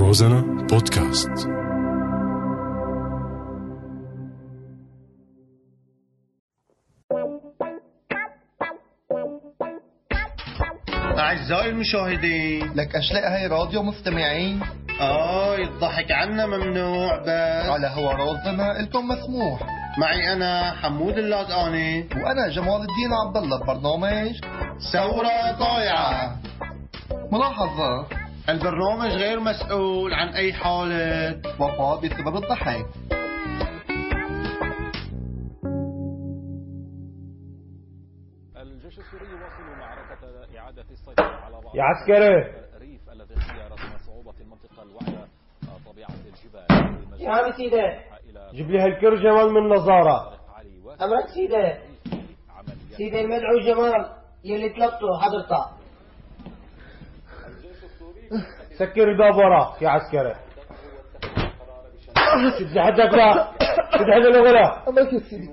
روزانا بودكاست. أعزائي المشاهدين. لك أشلاء هاي راديو مستمعين. آه الضحك عنا ممنوع بس على هوا رازنا لكم مسموح. معي أنا حمود اللادقاني وأنا جمال الدين عبد الله ببرنامج ثورة ضايعة. ملاحظة. البرنامج غير مسؤول عن أي حالة. وفاة بسبب الضحك الجيش السوري يواصل معركة إعادة السيطرة على بعض يا عسكري. الريف الذي رغم صعوبة المنطقة الوعرة طبيعة الجبال. يا عمي سيدة جيب لي هالكر جمال من نظارة. أمرك سيدة سيدة المدعو جمال يلي طلبته حضرتك سكر الباب وراك يا عسكري. شد حدك لا. شد حدك ولا أمرك يا سيدي.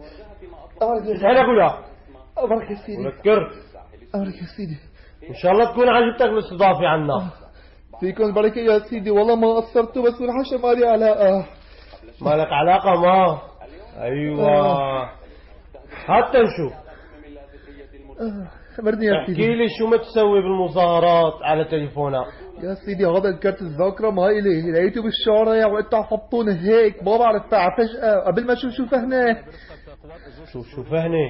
شد حدك ولا أمرك يا سيدي. ذكر أمرك يا سيدي. إن شاء الله تكون عجبتك الاستضافة عنا. فيكم البركة يا سيدي. والله ما قصرتوا بس والحشا مالي علاقة مالك علاقة ما؟ أيوه. حتى نشوف. خبرني يا احكي سيدي لي شو متسوي بالمظاهرات على تليفونك. يا سيدي هذا الكرت الذاكرة ما إلي. لقيته بالشارع وقلت حطونه هيك. ما بعرف فجأة. قبل ما أشوف شو فهنه شوف شوف هني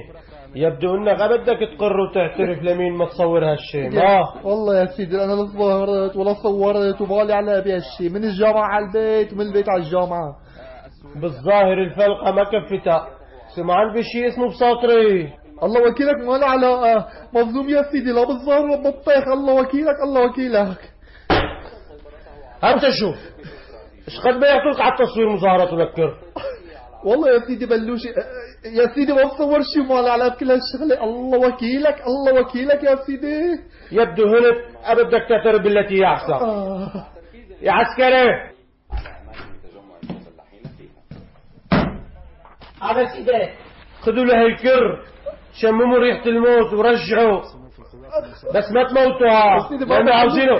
يبدو إنك بدك تقر وتعترف لمين ما تصور هالشيء ما. والله يا سيدي أنا لا ظهرت ولا صورت وبالي على بهالشي من الجامعة على البيت ومن البيت على الجامعة. بالظاهر الفلقة ما كفتها. سمعان بشي اسمه بساطري. الله وكيلك ما له علاقة مظلوم يا سيدي لا بالظهر ولا بالطيخ الله وكيلك الله وكيلك. أنت شوف إيش قد بيعطوك على التصوير مظاهرات وذكر والله يا سيدي بلوشي يا سيدي ما بصور شي ما له علاقة بكل هالشغلة. الله وكيلك الله وكيلك يا سيدي. يبدو هنا بدك تعترف بالتي هي أحسن. آه. يا عسكري. هذا سيدة خذوا له الكر. شمموا ريحة الموت ورجعوا. بس ما تموتوها. لأنه عاوزينه.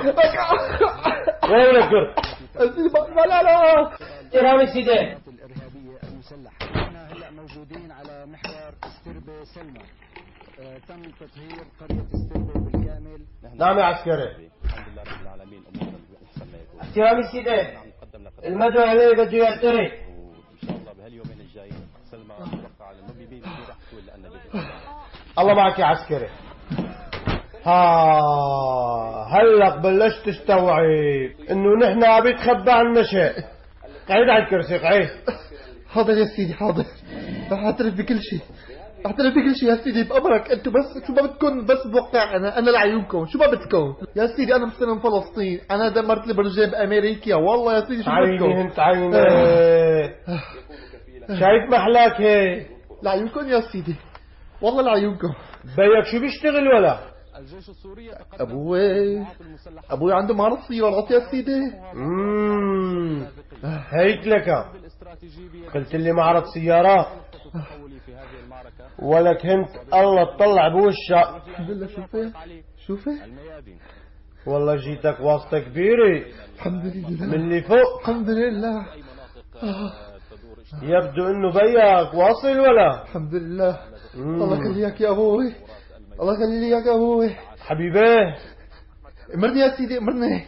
وين علاقة يا عمي سيدة الإرهابية المسلحة إحنا هلا موجودين على محور استربة سلمى تم تطهير قرية استربة بالكامل نعم يا عسكري. الحمد لله رب العالمين أمورنا بأحسن ما يكون احترامي سيدة نقدم لك المدعو عليه بده يعترف وإن شاء الله بهاليومين الجايين سلمى الله معك يا عسكري. ها هلق بلشت تستوعب إنه نحن عم يتخبى عنا شيء. قعد على الكرسي قعد. حاضر يا سيدي حاضر. رح اعترف بكل شيء. اعترف بكل شيء يا سيدي بأمرك. أنتوا بس شو ما بدكم بس بوقع أنا أنا لعيونكم شو ما بدكم يا سيدي أنا مستلم فلسطين. أنا دمرت لي بامريكا والله يا سيدي شو عيني بدكم انت عيني شايف محلاك هيك. لعيونكم يا سيدي. والله لعيونكم. بيك شو بيشتغل ولا؟ الجيش السوري أبوي. أبوي عنده معرض سيارات يا سيدي. مم. هيك لك. قلت لي معرض سيارات ولك هنت. الله تطلع بوشك. الحمد لله شوفي. شوفي. والله جيتك واسطة كبيرة. الحمد من لله اللي فوق. الحمد لله. يبدو إنه بيك واصل ولا؟ الحمد لله. الله يخليك يا أبوي. الله يخليك يا أبوي. حبيبي. امرني يا سيدي امرني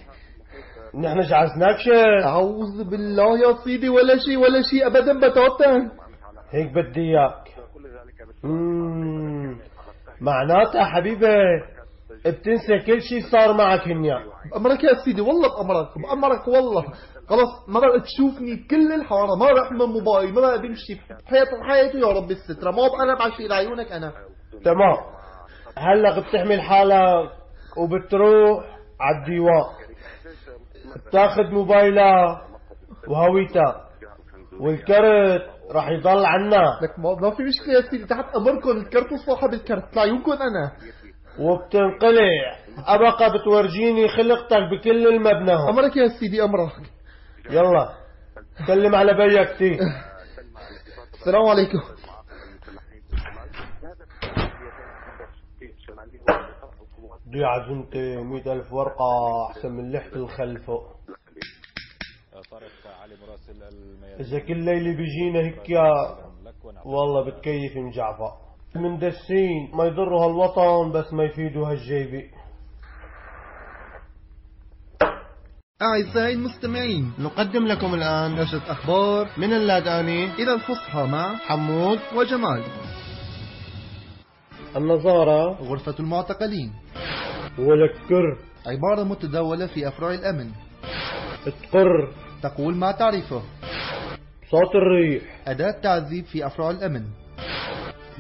نحن جعزناك شيء أعوذ بالله يا سيدي ولا شيء ولا شيء أبدا بتاتا هيك بدي إياك. معناتها حبيبي. بتنسى كل شيء صار معك هنيا. بأمرك يا سيدي والله بأمرك بأمرك والله. خلاص ما بقى تشوفني كل الحارة ما بقى من موبايل ما بقى بمشي. في حياته حياته يا رب السترة. ما بقى أنا بعشي لعيونك أنا. تمام. هلا بتحمل حالك وبتروح على الديوان. بتاخذ موبايلك وهويتك والكرت راح يضل عنا. لك ما, في مشكلة يا سيدي. تحت أمركم الكرت وصاحب الكرت. لعيونكم أنا. وبتنقلع أبقى بتورجيني خلقتك بكل المبنى. هون. أمرك يا سيدي أمرك. يلا سلم على بيك تي السلام عليكم. دي عزمتي مئة ألف ورقة أحسن من لحت الميادين إذا كل ليلة بيجينا هيك والله بتكيف مجعفة مندسين ما يضروا هالوطن بس ما يفيدوا هالجيبة أعزائي المستمعين نقدم لكم الآن نشرة أخبار من اللاداني إلى الفصحى مع حمود وجمال. النظارة. غرفة المعتقلين. ولكر عبارة متداولة في أفرع الأمن. تقر تقول ما تعرفه. صوت الريح. أداة تعذيب في أفرع الأمن.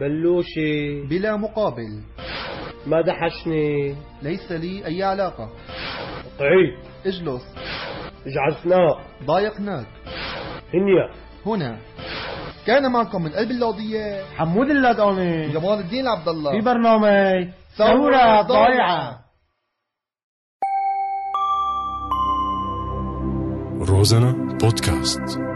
بلوشي. بلا مقابل. ما دحشني. ليس لي أي علاقة. قعيد اجلس. جعسناه ضايقناك. هنيا. هنا. كان معكم من قلب اللوضية حمود اللاداني جمال الدين عبد الله. في برنامج ثورة ضايعة. روزانا بودكاست.